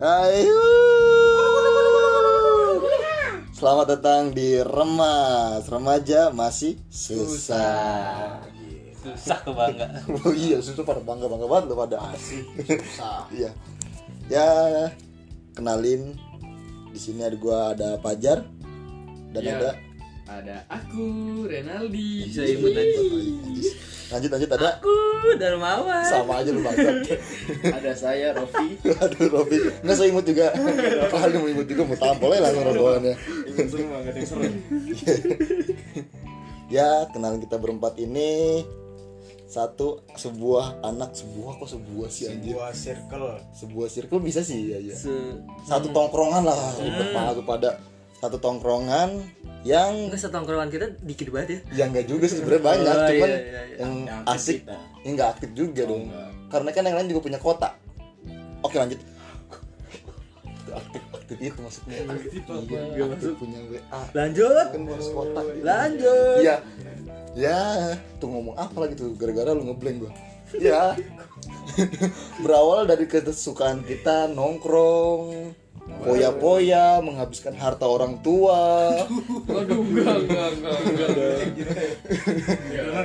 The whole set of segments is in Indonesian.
Ayo. Selamat datang di Remas. Remaja masih susah. susah tuh bangga Oh iya, susah pada bangga-bangga banget lo pada asik. Iya. Ya, kenalin di sini ada gua ada Pajar dan Iya. ada Ada aku Renaldi. bisa imut aja lanjut lanjut ada? Aku Darmawan sama aja lu bangsat. Ada saya Rofi. Aduh Robi, nggak saya imut juga. Kalau mau imut juga? Mau tampol semua nggak ada yang seru. Ya, kenalan kita berempat ini. Satu sebuah anak. Sebuah kok sebuah sih anjir? Sebuah circle. Sebuah circle bisa sih ya, ya. Se satu tongkrongan lah ribet banget tuh pada satu tongkrongan yang Enggak setongkrongan kita dikit banget ya yang enggak juga sih sebenarnya banyak Oh, cuman iya, iya, iya. yang asik kita. yang enggak aktif juga dong enggak. karena kan yang lain juga punya kota oke lanjut aktif aktif itu maksudnya Aktif apa? iya, Nggak aktif masuk. punya WA lanjut kan harus kota lanjut Iya. Ya, tuh ngomong apa lagi tuh gara-gara lu ngeblank gua. Ya. Berawal dari kesukaan kita nongkrong, poya-poya, menghabiskan harta orang tua. Waduh, enggak, enggak, enggak, enggak.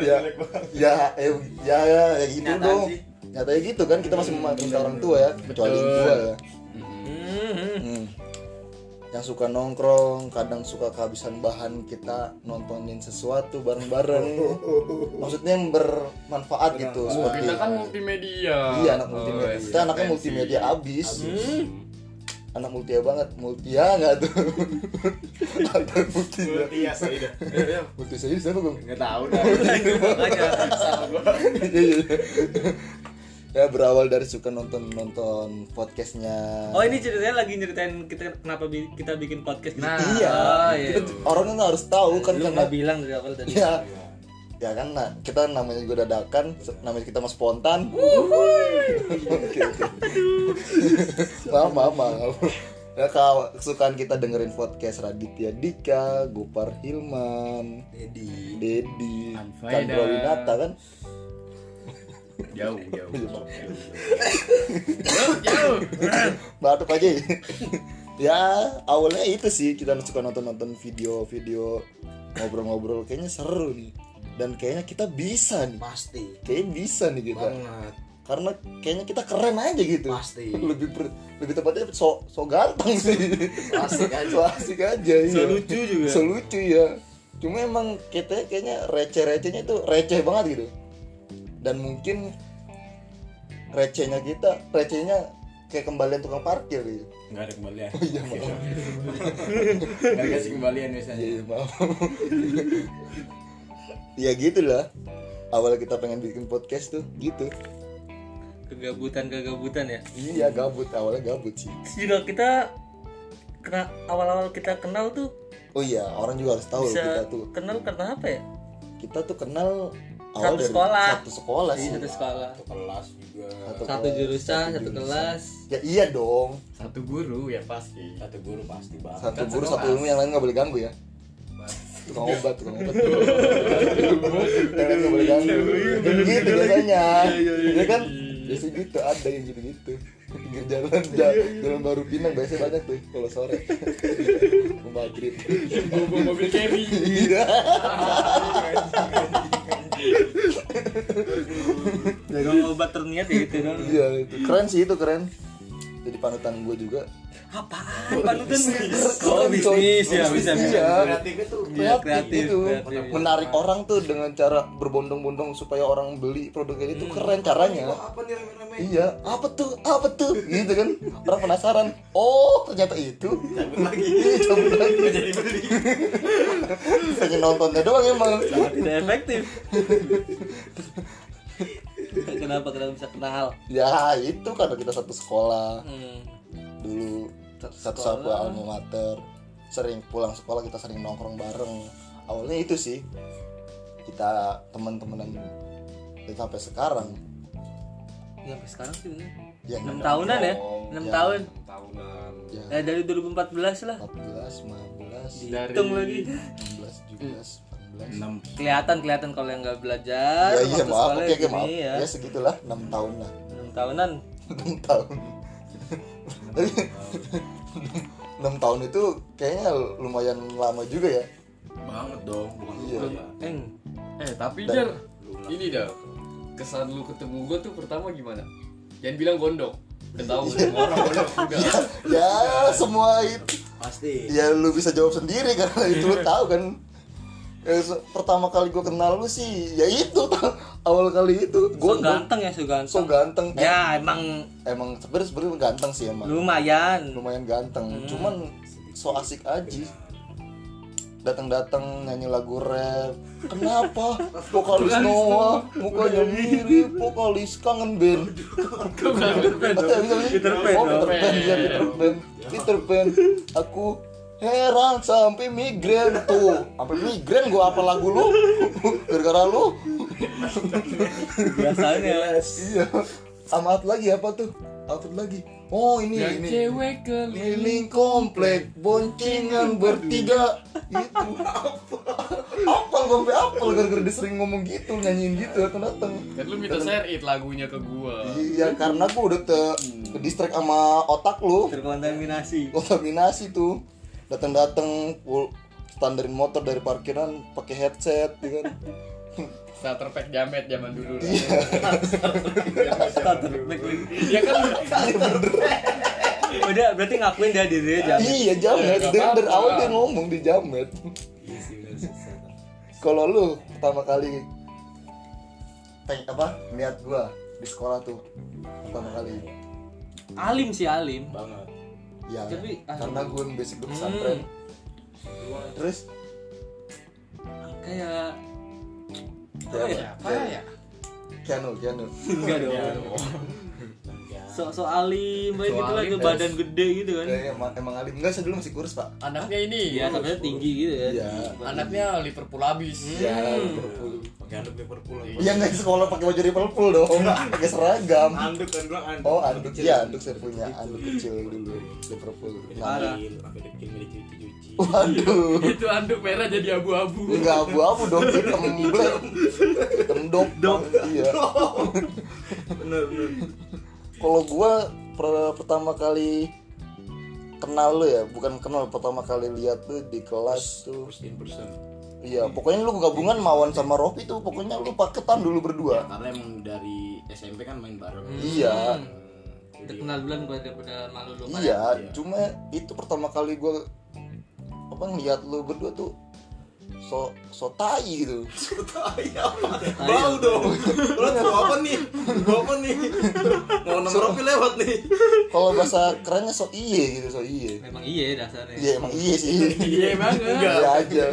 ya, ya, eh, ya, ya, ya gitu dong. Nyatanya gitu kan kita masih menghabiskan orang tua ya, kecuali gua ya. Hmm. Hmm. Yang suka nongkrong, kadang suka kehabisan bahan kita nontonin sesuatu bareng-bareng. Maksudnya yang bermanfaat gitu Oh, seperti kita kan multimedia. Iya anak multimedia. Oh, Kita anaknya referensi. multimedia abis. Hmm. Anak multia banget. Multia nggak tuh? Anak multia. iya saya Multia saya siapa gue? Enggak tahu dah. makanya gua. ya berawal dari suka nonton nonton podcastnya. oh ini ceritanya lagi nyeritain kita kenapa bi- kita bikin podcast gitu. Nah, iya. oh, iya. Kita orang kan harus tahu kan lu karena nggak bilang dari awal tadi ya ya kan nah, kita namanya juga dadakan namanya kita mah spontan. Oke oke maaf maaf maaf. Ya kalau kesukaan kita dengerin podcast Raditya Dika Gopar Hilman Dedi. Dedi. Chandra Winata kan? Jauh, jauh. Jauh, jauh. batuk aja. Ya. ya awalnya itu sih kita suka nonton nonton video-video ngobrol-ngobrol. Kayaknya seru nih dan kayaknya kita bisa nih pasti kayaknya bisa nih kita banget karena kayaknya kita keren aja gitu Pasti. lebih ber- lebih tepatnya so so ganteng sih Asik aja. so asik aja iya. So lucu juga. so lucu ya cuma emang kita kayaknya receh recehnya itu receh banget gitu dan mungkin recehnya kita recehnya kayak kembalian tukang parkir gitu Enggak ada kembalian. oh iya maaf Enggak dikasih kembalian biasanya. iya maaf ya gitulah awal kita pengen bikin podcast tuh gitu kegabutan kegabutan ya iya gabut awalnya gabut sih Terus juga kita kena awal-awal kita kenal tuh Oh iya, orang juga harus tahu bisa kita tuh. kenal karena apa ya Kita tuh kenal awal Satu dari sekolah. satu sekolah di sih. satu sekolah satu kelas juga Satu satu kelas, jurusan satu satu jurusan. kelas Ya iya dong. Satu guru ya pasti. satu guru pasti banget Satu Kan guru satu ilmu yang lain nggak boleh ganggu ya. Tukang obat, tukang obat. nggak boleh ganggu. Kan gitu biasanya. Ya kan? Biasa gitu ada yang gitu-gitu. Pinggir jalan, ja- jalan baru Pinang biasanya banyak tuh kalau sore. Pembangkit. Bawa mobil carry. Iya. dagang obat terniat ya gitu dong Iya itu keren sih itu keren. Jadi panutan gue juga. apaan? Panutan Keren, oh bisnis ya bisa Bisnis, bisa. Ya. kreatifnya tuh Iya, kreatif, kreatif, gitu. kreatif. menarik orang tuh dengan cara berbondong-bondong supaya orang beli produknya itu keren caranya. Wah, apa nih rame-rame? Iya. Apa tuh? Apa tuh? Gitu kan. Orang penasaran. Oh ternyata itu. Cabut lagi. Iya, cabut lagi. Jadi beli. Hanya nontonnya doang emang. Sangat tidak efektif kenapa? Kita bisa kenal ya itu karena kita satu sekolah. Hmm. dulu satu, satu sekolah alma mater sering pulang sekolah kita sering nongkrong bareng. Awalnya itu sih kita teman-teman dan sampai sekarang. Ya sampai sekarang sih ya, 6 tahunan ya? 6 ya, tahun? tahunan. Ya. Eh, dari 2014 lah. 14 15 dihitung dari... lagi. 16 17 hmm. 16. Kelihatan kelihatan kalau yang nggak belajar. Ya, iya, iya maaf, oke, oke, maaf. Ya. ya segitulah, 6 tahun lah. 6 tahunan. 6 tahun. 6 tahun itu kayaknya lumayan lama juga ya. Banget dong, bukan iya. Eh, Eng. Eh, tapi Dan, Jer, ini dah kesan lu ketemu gua tuh pertama gimana? Jangan bilang gondok. Ketahu iya. semua orang gondok juga. ya, ya, semua itu pasti. Ya lu bisa jawab sendiri karena itu lu tahu kan Ya, pertama kali gue kenal lu sih ya itu. Awal kali itu. Gue so ganteng ya so ganteng. So ganteng ya emang emang sebenarnya sebenarnya ganteng sih emang. Lumayan. Lumayan ganteng. Cuman so asik aja. Datang-datang nyanyi lagu rap. Kenapa? Vokalis Noah mukanya mirip vokalis kangen band. Peter Pan Peter Pan Peter Pan aku heran sampai migrain tuh. Sampai migrain gua apa lagu lu? Gara-gara lu. Biasanya. Iya. Amat lagi apa tuh? Apa lagi. Oh ini Yang ini. cewek keliling komplek boncengan bertiga. Itu apal sampai apal gara-gara dia sering ngomong gitu nyanyiin gitu datang datang. Kan lu minta share it lagunya ke gua. iya karena gua udah te ke distract sama otak lu. Terkontaminasi. Kontaminasi tuh datang datang full standarin motor dari parkiran pakai headset ya kan? Starter pack jamet zaman dulu. lah. starter pack. Ya kan? Udah berarti ngakuin dia diri aja iya jamet. Nggak dari, dari awal dia ngomong di jamet. Iya kalau lu pertama kali apa lihat gua di sekolah tuh pertama kali? Alim sih alim. Banget ya Tapi, ah. karena gua basic gua pesantren. Terus? Kayak ya, apa ya? Kianu enggak dong so so alim baik So gitu lah badan gede gitu kan. Kayak emang, emang alim. Enggak saya dulu masih kurus pak. Anaknya ini. iya sampai tinggi gitu kan. Iya. Anaknya Liverpool abis. ya Hmm. Liverpool. Pakai anduk Liverpool Iya nggak di sekolah pakai baju Liverpool dong. Pakai seragam. Anduk kan bilang anduk oh anduk ya anduk saya punya. Anduk kecil dulu Liverpool. Nah, Parah. dicuci cuci waduh. Itu anduk merah jadi abu-abu. Enggak abu-abu dong, hitam Hitam dok. Iya. Bener bener Kalau gua per- pertama kali kenal lu ya, bukan kenal pertama kali lihat lu di kelas tuh. first in person. Iya, pokoknya lu gabungan Mawan sama Rofi tuh, pokoknya lu paketan dulu berdua. karena emang dari SMP kan main bareng. Iya, udah kenal duluan pada pada malu lu kan iya, cuma itu pertama kali gua apa ngeliat lu berdua tuh so so tai gitu. bau dong lo mau apa nih mau apa nih mau nomor Rofi lewat nih Kalau bahasa kerennya so iye gitu, so iye. memang iya dasarnya Iya emang iye sih. Iya banget. Iya aja.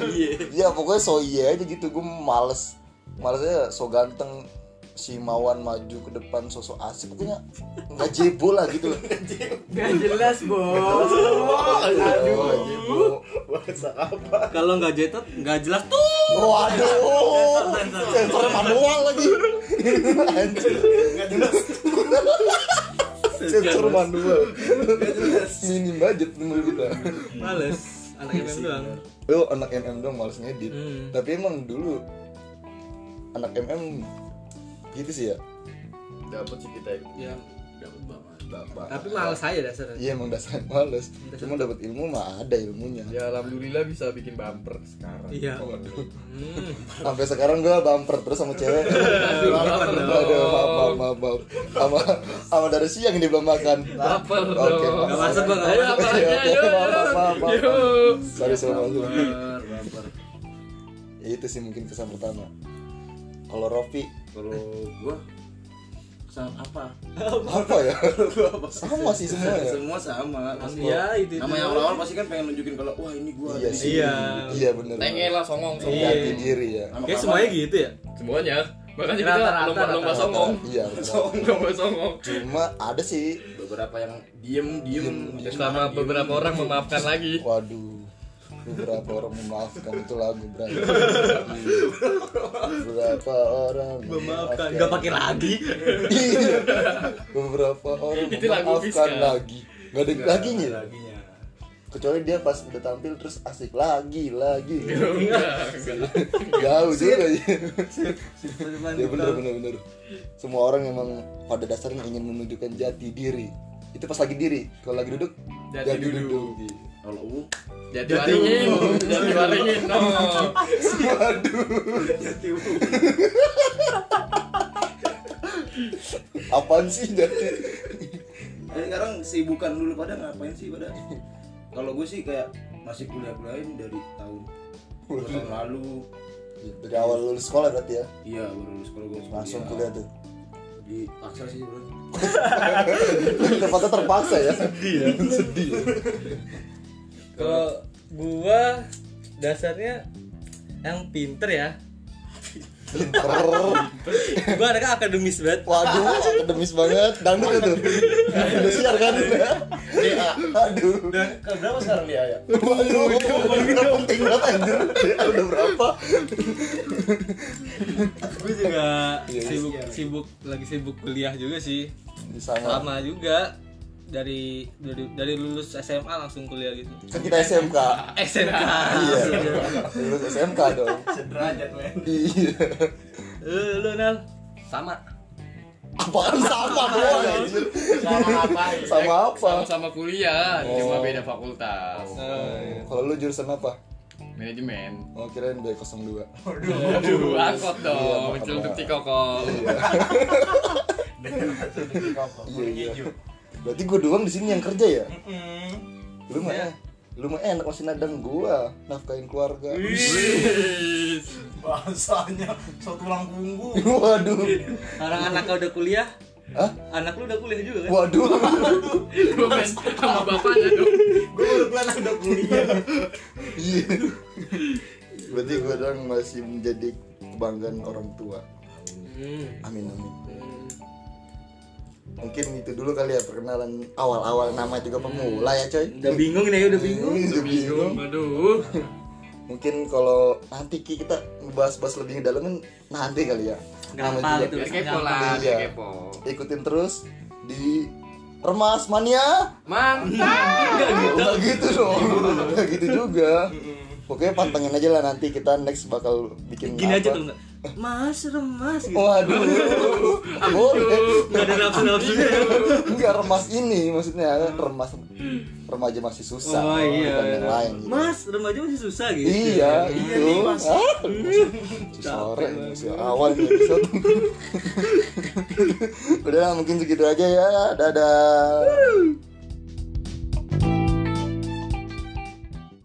Iya pokoknya so iya aja gitu. Gue males. Malesnya so ganteng si Mawan maju ke depan sosok asik pokoknya nggak jebol lah gitu Gak jelas bos. Aduh. kalau nggak jetot nggak jelas tuh Waduh, sensor manual lagi. Anjir. Sensor manual. Minim budget menurut kita. males anak MM doang Lo anak MM dong males ngedit. Hmm. Tapi emang dulu anak MM gitu sih ya. Dapat sih kita. ya dapat banget Bapak. tapi males aja dasarnya Iya emang dasarnya males. Cuma dapat ilmu mah ada ilmunya. Ya alhamdulillah bisa bikin bumper sekarang. iya Waduh. Hmm. Sampai sekarang gua bumper terus sama cewek. Aduh, dong. Aduh, maaf, maaf, maaf, maaf. Sama, sama dari siang ini belum makan. Lapar Oke, dong. maaf. Nggak masuk, Bang, Ayo masuk. apa Oke, aja, oke, ayo. maaf, maaf, maaf, maaf. Yuk. Sorry, sorry, sorry. bumper bumper itu sih mungkin kesan pertama. Kalau Rofi kalau gua apa apa ya? Sama sih semua ya. semua sama pasti Iya, itu- itu. nama yang awal pasti kan pengen nunjukin kalau wah ini gua Iya sih. Iya. Iya bener. Tengel lah songong songong. Iya. Diri ya. Kayak semuanya gitu ya Semuanya. Makanya kita lomba-lomba rata-rata. songong. Iya. Lomba songong. Cuma ada sih. beberapa yang diem diem Sama beberapa orang memaafkan lagi. Waduh. Beberapa orang memaafkan itu lagu berarti. Beberapa orang memaafkan nggak pakai lagi Iya. Beberapa orang Itu memaafkan lagi. Gak ada laginya. laginya Kecuali dia pas udah tampil terus asik lagi lagi. Enggak. Jauh juga ya. Ya bener bener bener. Semua orang emang pada dasarnya ingin menunjukkan jati diri. itu pas lagi diri kalau lagi duduk Jadi duduk. Kalau U Jadi waringin, jadi waringin. No. Jati U. apaan sih jadi Eh, sekarang sibukan dulu pada ngapain sih pada? Kalau gue sih kayak masih kuliah-kuliahin dari tahun dua tahun lalu. dari awal lulus sekolah berarti ya Iya, baru lulus kalau gue langsung kuliah tuh di Taksel sih bro. tempatnya terpaksa ya sedih ya sedih ya. Kalau gua dasarnya yang pinter ya. pinter Gua anaknya akademis banget. waduh akademis banget dangdut itu udah siar kan DA. aduh Dan ke berapa sekarang dia ya? waduh udah penting banget anjir udah berapa Gue juga Iya, sibuk iya. sibuk lagi sibuk kuliah juga sih. Sama juga dari dari dari lulus SMA langsung kuliah gitu. kan kita SMK SMK. iya lulus SMK dong Sederajat men. iya Eh, lu Nal sama. apaan sama doang anjir Sama ngapain? sama apa Sama-sama kuliah, cuma Oh. beda fakultas. Eh, kalau lu jurusan apa Manajemen. oh kirain B02 Aduh, angkot Iya, dong, makan muncul banget. detik kokol. iya iya berarti gue doang di sini yang kerja ya lu mah Iya. lu mah enak masih nadang gua nafkahin keluarga Wih. Bahasanya so tulang punggung. waduh Orang anaknya udah kuliah, Hah? anak lu udah kuliah juga kan? waduh Gue main sama bapaknya tuh. Gue baru kelar udah kuliah. iya berarti gua doang masih menjadi kebanggaan orang tua Hmm. amin amin mungkin itu dulu kali ya perkenalan awal-awal nama juga pemula ya coy Udah bingung nih, udah bingung. Udah bingung Aduh. mungkin kalau nanti Ki, kita ngebahas-bahas lebih dalam kan nanti kali ya Nama Gampang juga. itu. Biar kepo lah, Iya. biar kepo. ikutin terus di Remas Mania Mantap. Enggak gitu dong Enggak gitu juga Pokoknya pantengin aja lah nanti kita next bakal bikin Gini apa. aja tuh. Mas, remas gitu. Waduh Enggak ada nafsu-nafsunya ya. Enggak remas ini maksudnya Remas Remaja masih susah Oh iya. Bukan yang lain gitu. Mas, remaja masih susah gitu. Iya, Iya itu. nih, Mas. Ah, sore, masih awal nih episode. Udah lah, mungkin segitu aja ya. Dadah.